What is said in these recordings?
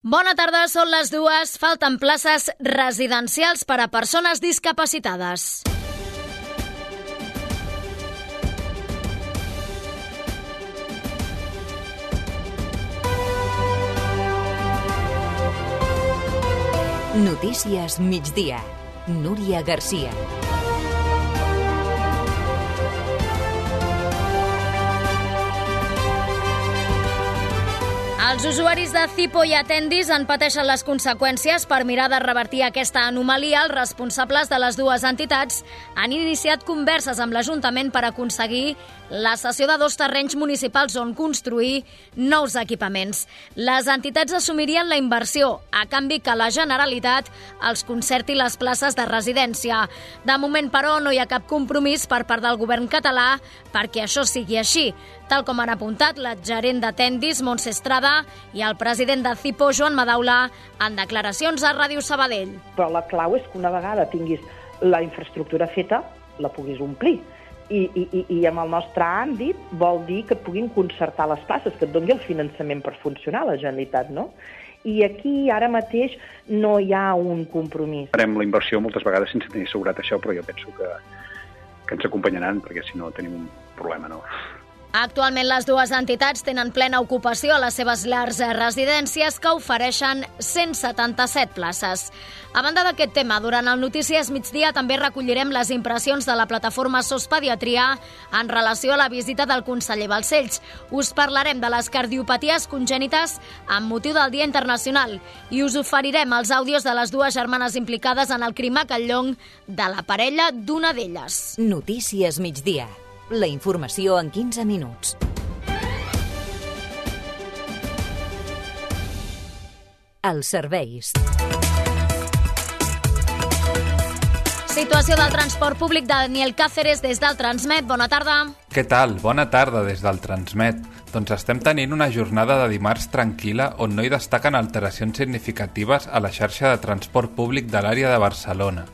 Bona tarda, són les dues. Falten places residencials per a persones discapacitades. Notícies migdia. Núria Garcia. Els usuaris de Cipo i Atendis en pateixen les conseqüències per mirar de revertir aquesta anomalia. Els responsables de les dues entitats han iniciat converses amb l'Ajuntament per aconseguir la cessió de dos terrenys municipals on construir nous equipaments. Les entitats assumirien la inversió, a canvi que la Generalitat els concerti les places de residència. De moment, però, no hi ha cap compromís per part del govern català perquè això sigui així, tal com han apuntat la gerent de Tendis, Montse Estrada, i el president de CIPO, Joan Madaula, en declaracions a Ràdio Sabadell. Però la clau és que una vegada tinguis la infraestructura feta, la puguis omplir. I, i, i amb el nostre àmbit vol dir que et puguin concertar les places, que et doni el finançament per funcionar la Generalitat, no? I aquí ara mateix no hi ha un compromís. Farem la inversió moltes vegades sense tenir assegurat això, però jo penso que, que ens acompanyaran, perquè si no tenim un problema, no? Actualment les dues entitats tenen plena ocupació a les seves llars residències que ofereixen 177 places. A banda d'aquest tema, durant el Notícies migdia també recollirem les impressions de la plataforma SOS Pediatria en relació a la visita del conseller Balcells. Us parlarem de les cardiopaties congènites amb motiu del Dia Internacional i us oferirem els àudios de les dues germanes implicades en el crim a Catllong de la parella d'una d'elles. Notícies migdia la informació en 15 minuts. Els serveis. Situació del transport públic de Daniel Cáceres des del Transmet. Bona tarda. Què tal? Bona tarda des del Transmet. Doncs estem tenint una jornada de dimarts tranquil·la on no hi destaquen alteracions significatives a la xarxa de transport públic de l'àrea de Barcelona.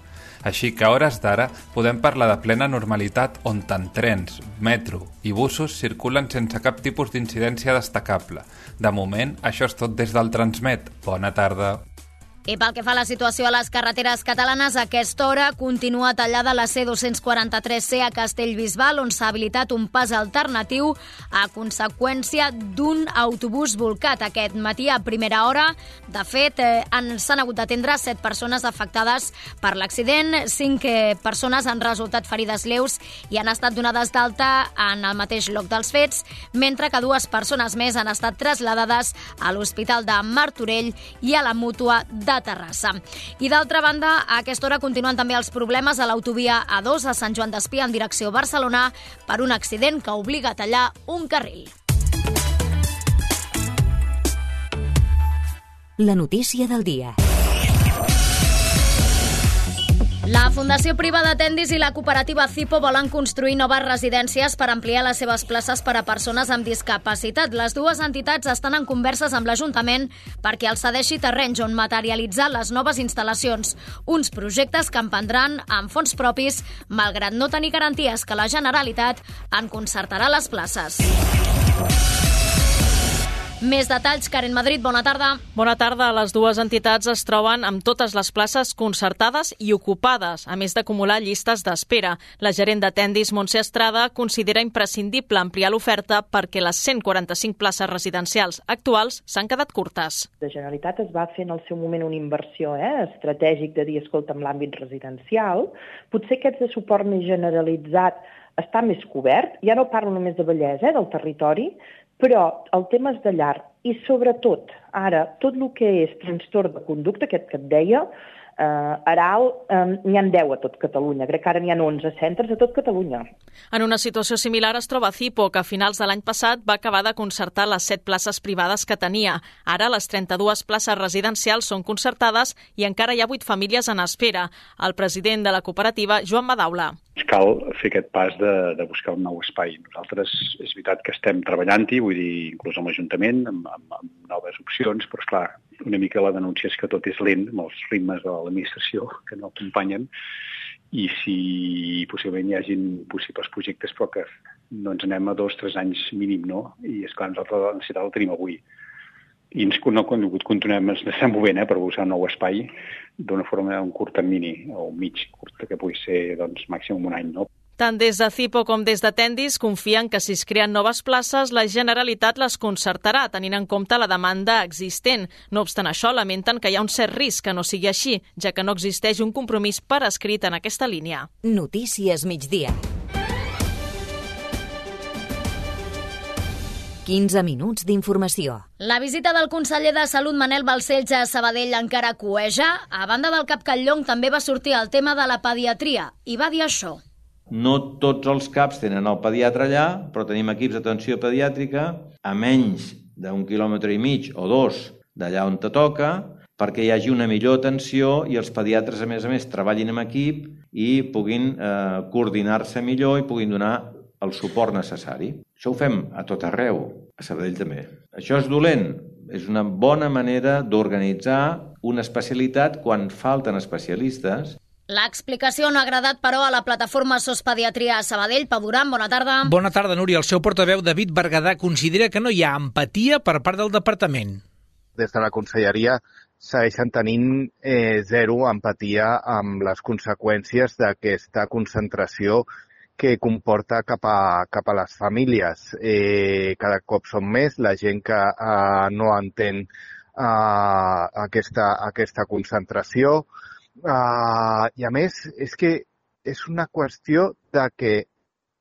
Així que a hores d'ara podem parlar de plena normalitat on tant trens, metro i busos circulen sense cap tipus d'incidència destacable. De moment, això és tot des del Transmet. Bona tarda. I pel que fa a la situació a les carreteres catalanes, a aquesta hora continua tallada la C243C a Castellbisbal, on s'ha habilitat un pas alternatiu a conseqüència d'un autobús volcat aquest matí a primera hora. De fet, eh, s'han hagut d'atendre set persones afectades per l'accident, cinc eh, persones han resultat ferides lleus i han estat donades d'alta en el mateix lloc dels fets, mentre que dues persones més han estat traslladades a l'Hospital de Martorell i a la Mútua de de Terrassa. I d'altra banda, a aquesta hora continuen també els problemes a l'autovia A2 a Sant Joan d'Espí en direcció Barcelona per un accident que obliga a tallar un carril. La notícia del dia. La Fundació Privada Tendis i la cooperativa Cipo volen construir noves residències per ampliar les seves places per a persones amb discapacitat. Les dues entitats estan en converses amb l'Ajuntament perquè els cedeixi terrenys on materialitzar les noves instal·lacions. Uns projectes que emprendran amb fons propis, malgrat no tenir garanties que la Generalitat en concertarà les places. Més detalls, Karen Madrid, bona tarda. Bona tarda. Les dues entitats es troben amb totes les places concertades i ocupades, a més d'acumular llistes d'espera. La gerent de Tendis, Montse Estrada, considera imprescindible ampliar l'oferta perquè les 145 places residencials actuals s'han quedat curtes. La Generalitat es va fer en el seu moment una inversió eh, estratègic de dir, escolta, en l'àmbit residencial, potser aquests de suport més generalitzat està més cobert, ja no parlo només de Vallès, eh, del territori, però el tema és de llar i sobretot ara tot el que és trastorn de conducta, aquest que et deia, eh, Aral eh, n'hi han 10 a tot Catalunya. Crec que ara n'hi ha 11 centres a tot Catalunya. En una situació similar es troba Cipo, que a finals de l'any passat va acabar de concertar les 7 places privades que tenia. Ara les 32 places residencials són concertades i encara hi ha 8 famílies en espera. El president de la cooperativa, Joan Madaula cal fer aquest pas de, de buscar un nou espai. Nosaltres és veritat que estem treballant-hi, vull dir, inclús amb l'Ajuntament, amb, amb, amb noves opcions, però és clar, una mica la denúncia és que tot és lent, amb els ritmes de l'administració que no acompanyen, i si possiblement hi hagin possibles projectes, però que no ens anem a dos, tres anys mínim, no? I és clar, nosaltres la necessitat la tenim avui. I ens no, continuem, ens estem movent eh, per buscar un nou espai d'una forma un curt termini o un mig curt que pugui ser doncs, màxim un any. No? Tant des de CIPO com des de Tendis confien que si es creen noves places, la Generalitat les concertarà, tenint en compte la demanda existent. No obstant això, lamenten que hi ha un cert risc que no sigui així, ja que no existeix un compromís per escrit en aquesta línia. Notícies migdia. 15 minuts d'informació. La visita del conseller de Salut Manel Balcells a Sabadell encara cueja. A banda del cap Catllong també va sortir el tema de la pediatria i va dir això. No tots els CAPs tenen el pediatre allà, però tenim equips d'atenció pediàtrica a menys d'un quilòmetre i mig o dos d'allà on te toca, perquè hi hagi una millor atenció i els pediatres, a més a més, treballin en equip i puguin eh, coordinar-se millor i puguin donar el suport necessari. Això ho fem a tot arreu, a Sabadell també. Això és dolent, és una bona manera d'organitzar una especialitat quan falten especialistes L'explicació no ha agradat, però, a la plataforma SOS Pediatria a Sabadell. Pau Duran, bona tarda. Bona tarda, Núria. El seu portaveu, David Bergadà, considera que no hi ha empatia per part del departament. Des de la conselleria segueixen tenint eh, zero empatia amb les conseqüències d'aquesta concentració que comporta cap a, cap a les famílies. Eh, cada cop són més la gent que eh, no entén eh, aquesta, aquesta concentració eh, i a més és que és una qüestió de que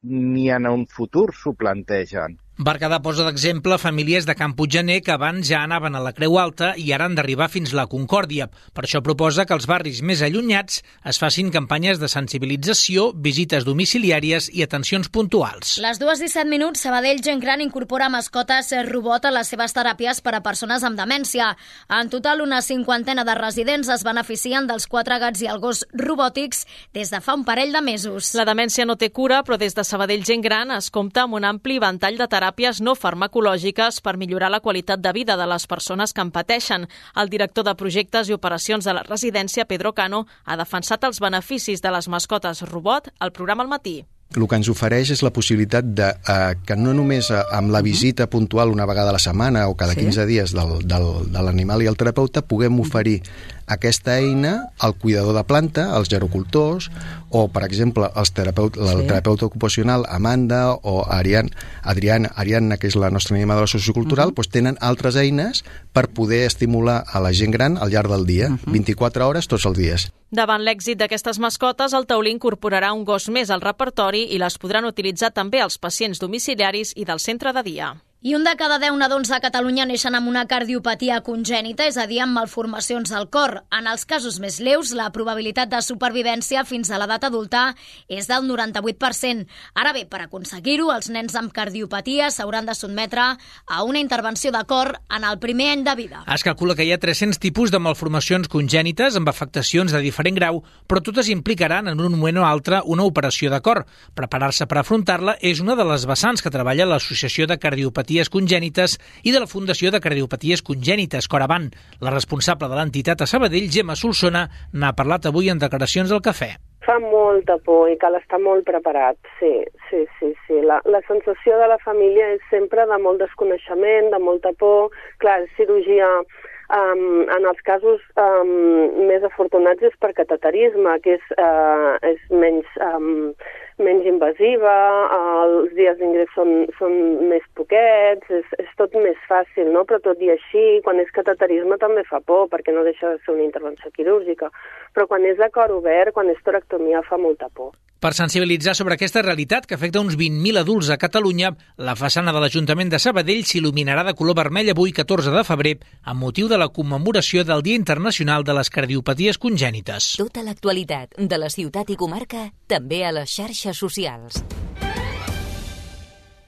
ni en un futur s'ho plantegen. Berguedà posa d'exemple famílies de Camp Puiggener que abans ja anaven a la Creu Alta i ara han d'arribar fins la Concòrdia. Per això proposa que els barris més allunyats es facin campanyes de sensibilització, visites domiciliàries i atencions puntuals. Les dues 17 minuts, Sabadell Gent Gran incorpora mascotes robot a les seves teràpies per a persones amb demència. En total, una cinquantena de residents es beneficien dels quatre gats i el gos robòtics des de fa un parell de mesos. La demència no té cura, però des de Sabadell Gent Gran es compta amb un ampli ventall de teràpies teràpies no farmacològiques per millorar la qualitat de vida de les persones que en pateixen. El director de projectes i operacions de la residència, Pedro Cano, ha defensat els beneficis de les mascotes robot al programa al matí el que ens ofereix és la possibilitat de eh, que no només eh, amb la visita puntual una vegada a la setmana o cada sí. 15 dies del, del, de l'animal i el terapeuta puguem oferir aquesta eina al cuidador de planta, als gerocultors o, per exemple, els terapeut, sí. el terapeuta ocupacional Amanda o Ariane, Adriana, Ariadna, que és la nostra animadora sociocultural, uh -huh. doncs tenen altres eines per poder estimular a la gent gran al llarg del dia, uh -huh. 24 hores tots els dies. Davant l'èxit d'aquestes mascotes, el taulí incorporarà un gos més al repertori i les podran utilitzar també els pacients domiciliaris i del centre de dia. I un de cada 10 nadons a Catalunya neixen amb una cardiopatia congènita, és a dir, amb malformacions al cor. En els casos més lleus, la probabilitat de supervivència fins a l'edat adulta és del 98%. Ara bé, per aconseguir-ho, els nens amb cardiopatia s'hauran de sotmetre a una intervenció de cor en el primer any de vida. Es calcula que hi ha 300 tipus de malformacions congènites amb afectacions de diferent grau, però totes implicaran en un moment o altre una operació de cor. Preparar-se per afrontar-la és una de les vessants que treballa l'Associació de Cardiopatia cardiopaties congènites i de la Fundació de Cardiopaties Congènites, Coravan. La responsable de l'entitat a Sabadell, Gemma Solsona, n'ha parlat avui en declaracions al cafè. Fa molta por i cal estar molt preparat, sí, sí, sí. sí. La, la sensació de la família és sempre de molt desconeixement, de molta por. Clar, cirurgia Um, en els casos um, més afortunats és per cateterisme, que és, uh, és menys, um, menys invasiva, els dies d'ingrés són, són més poquets, és, és tot més fàcil, no? però tot i així, quan és cateterisme també fa por, perquè no deixa de ser una intervenció quirúrgica, però quan és de cor obert, quan és toractomia, fa molta por. Per sensibilitzar sobre aquesta realitat que afecta uns 20.000 adults a Catalunya, la façana de l'Ajuntament de Sabadell s'il·luminarà de color vermell avui 14 de febrer amb motiu de la commemoració del Dia Internacional de les Cardiopaties Congènites. Tota l'actualitat de la ciutat i comarca també a les xarxes socials.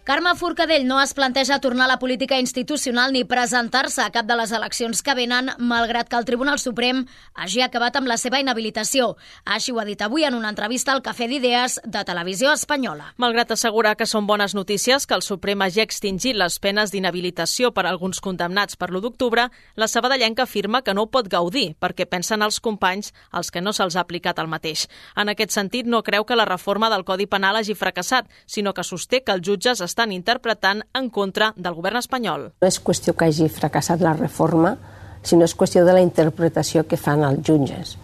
Carme Forcadell no es planteja tornar a la política institucional ni presentar-se a cap de les eleccions que venen, malgrat que el Tribunal Suprem hagi acabat amb la seva inhabilitació. Així ho ha dit avui en una entrevista al Cafè d'Idees de Televisió Espanyola. Malgrat assegurar que són bones notícies que el Suprem hagi extingit les penes d'inhabilitació per a alguns condemnats per l'1 d'octubre, la sabadellenca afirma que no ho pot gaudir perquè pensen els companys als que no se'ls ha aplicat el mateix. En aquest sentit, no creu que la reforma del Codi Penal hagi fracassat, sinó que sosté que els jutges estan interpretant en contra del govern espanyol. No és qüestió que hagi fracassat la reforma, sinó és qüestió de la interpretació que fan els jutges.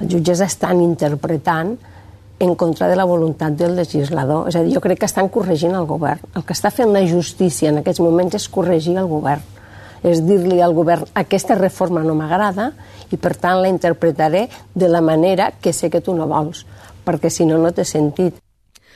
Els jutges estan interpretant en contra de la voluntat del legislador. És a dir, jo crec que estan corregint el govern. El que està fent la justícia en aquests moments és corregir el govern. És dir-li al govern aquesta reforma no m'agrada i per tant la interpretaré de la manera que sé que tu no vols, perquè si no, no té sentit.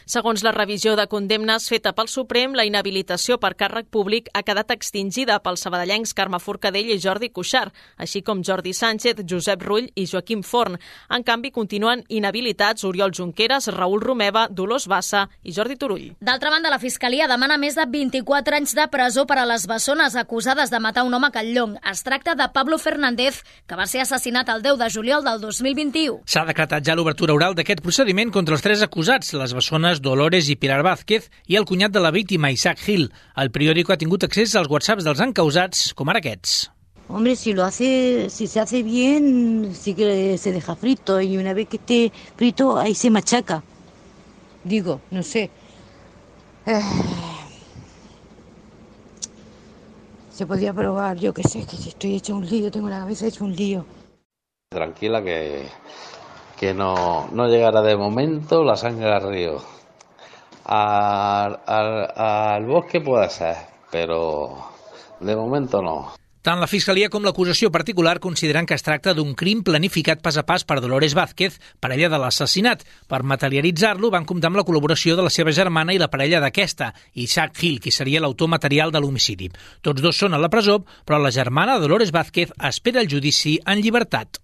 Segons la revisió de condemnes feta pel Suprem, la inhabilitació per càrrec públic ha quedat extingida pels sabadellencs Carme Forcadell i Jordi Cuixart, així com Jordi Sánchez, Josep Rull i Joaquim Forn. En canvi, continuen inhabilitats Oriol Junqueras, Raül Romeva, Dolors Bassa i Jordi Turull. D'altra banda, la Fiscalia demana més de 24 anys de presó per a les bessones acusades de matar un home a Catllong. Es tracta de Pablo Fernández, que va ser assassinat el 10 de juliol del 2021. S'ha decretat ja l'obertura oral d'aquest procediment contra els tres acusats, les bessones Dolores i Pilar Vázquez i el cunyat de la víctima, Isaac Gil. El periòdico ha tingut accés als whatsapps dels encausats, com ara aquests. Hombre, si lo hace, si se hace bien, sí que se deja frito y una vez que esté frito, ahí se machaca. Digo, no sé. Eh, se podía probar, yo qué sé, que si estoy hecho un lío, tengo la cabeza hecho un lío. Tranquila que, que no, no llegará de momento la sangre al río. Al, al, al bosque puede ser, pero de momento no. Tant la Fiscalia com l'acusació particular consideren que es tracta d'un crim planificat pas a pas per Dolores Vázquez, parella de l'assassinat. Per materialitzar-lo van comptar amb la col·laboració de la seva germana i la parella d'aquesta, Isaac Gil, qui seria l'autor material de l'homicidi. Tots dos són a la presó, però la germana Dolores Vázquez espera el judici en llibertat.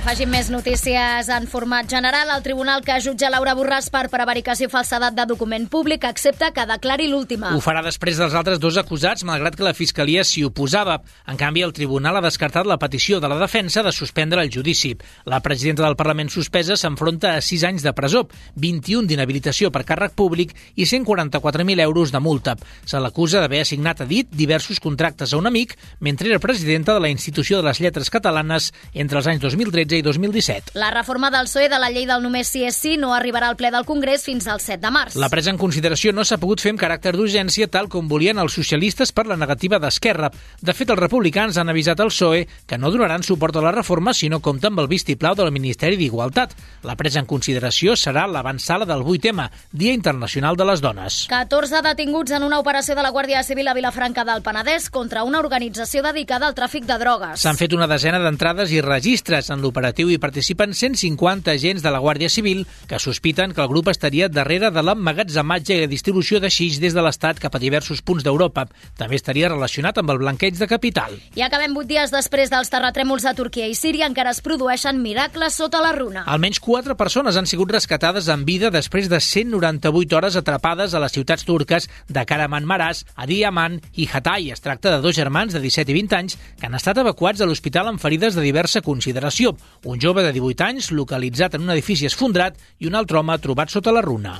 Afegim més notícies en format general. El tribunal que jutja Laura Borràs per prevaricació i falsedat de document públic accepta que declari l'última. Ho farà després dels altres dos acusats, malgrat que la Fiscalia s'hi oposava. En canvi, el tribunal ha descartat la petició de la defensa de suspendre el judici. La presidenta del Parlament suspesa s'enfronta a 6 anys de presó, 21 d'inhabilitació per càrrec públic i 144.000 euros de multa. Se l'acusa d'haver assignat a dit diversos contractes a un amic mentre era presidenta de la Institució de les Lletres Catalanes entre els anys 2013 2013 i 2017. La reforma del PSOE de la llei del només sí és sí no arribarà al ple del Congrés fins al 7 de març. La presa en consideració no s'ha pogut fer amb caràcter d'urgència tal com volien els socialistes per la negativa d'Esquerra. De fet, els republicans han avisat al PSOE que no donaran suport a la reforma si no compta amb el vistiplau del Ministeri d'Igualtat. La presa en consideració serà l'avançala del 8M, Dia Internacional de les Dones. 14 detinguts en una operació de la Guàrdia Civil a Vilafranca del Penedès contra una organització dedicada al tràfic de drogues. S'han fet una desena d'entrades i registres en l'operatiu hi participen 150 agents de la Guàrdia Civil que sospiten que el grup estaria darrere de l'emmagatzematge i distribució de xix des de l'Estat cap a diversos punts d'Europa. També estaria relacionat amb el blanqueig de capital. I acabem vuit dies després dels terratrèmols de Turquia i Síria encara es produeixen miracles sota la runa. Almenys quatre persones han sigut rescatades en vida després de 198 hores atrapades a les ciutats turques de Karaman Maras, Adiyaman i Hatay. Es tracta de dos germans de 17 i 20 anys que han estat evacuats a l'hospital amb ferides de diversa consideració. Un jove de 18 anys localitzat en un edifici esfondrat i un altre home trobat sota la runa.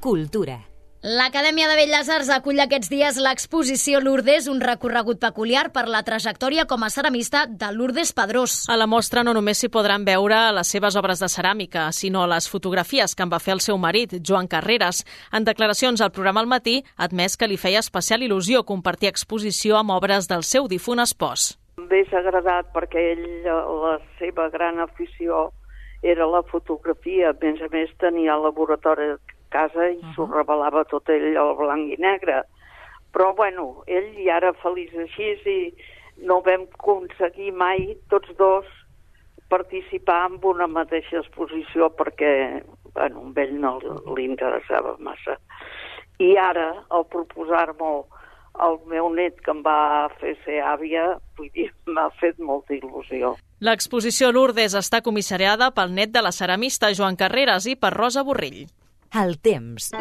Cultura. L'Acadèmia de Belles Arts acull aquests dies l'exposició Lourdes, un recorregut peculiar per la trajectòria com a ceramista de Lourdes Pedrós. A la mostra no només s'hi podran veure les seves obres de ceràmica, sinó les fotografies que en va fer el seu marit, Joan Carreras. En declaracions al programa al matí, admès que li feia especial il·lusió compartir exposició amb obres del seu difunt espòs. M'hés agradat perquè ell, la seva gran afició era la fotografia, a més a més tenia el laboratori a casa i uh -huh. s'ho revelava tot ell al blanc i negre. Però, bueno, ell i ara feliç així i no vam aconseguir mai, tots dos, participar en una mateixa exposició perquè, bueno, a ell no li interessava massa. I ara, al proposar-m'ho el meu net que em va fer ser àvia, vull dir, m'ha fet molta il·lusió. L'exposició Lourdes està comissariada pel net de la ceramista Joan Carreras i per Rosa Borrell. El temps.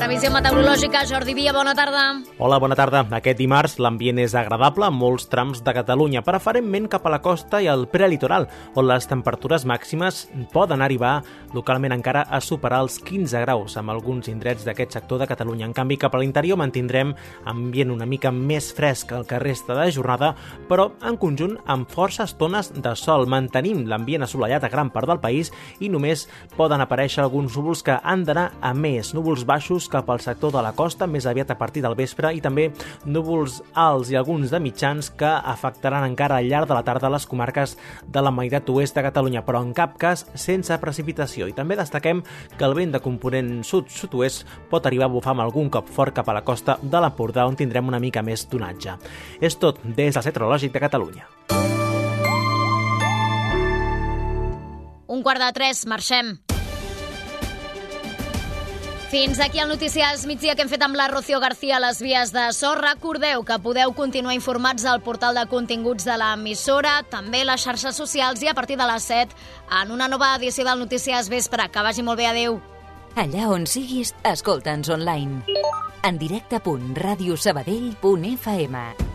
Previsió meteorològica, Jordi Via, bona tarda. Hola, bona tarda. Aquest dimarts l'ambient és agradable a molts trams de Catalunya, preferentment cap a la costa i al prelitoral, on les temperatures màximes poden arribar localment encara a superar els 15 graus amb alguns indrets d'aquest sector de Catalunya. En canvi, cap a l'interior mantindrem ambient una mica més fresc el que resta de jornada, però en conjunt amb força estones de sol. Mantenim l'ambient assolellat a gran part del país i només poden aparèixer alguns núvols que han d'anar a més. Núvols baixos cap al sector de la costa, més aviat a partir del vespre, i també núvols alts i alguns de mitjans que afectaran encara al llarg de la tarda les comarques de la meitat oest de Catalunya, però en cap cas sense precipitació. I també destaquem que el vent de component sud-sud-oest pot arribar a bufar amb algun cop fort cap a la costa de l'Empordà, on tindrem una mica més d'onatge. És tot des del Cetrològic de Catalunya. Un quart de tres, marxem. Fins aquí el Notícies migdia que hem fet amb la Rocío García a les vies de so. Recordeu que podeu continuar informats al portal de continguts de l'emissora, també les xarxes socials i a partir de les 7 en una nova edició del Notícies Vespre. Que vagi molt bé, adeu. Allà on siguis, escolta'ns online. En directe.radiosabadell.fm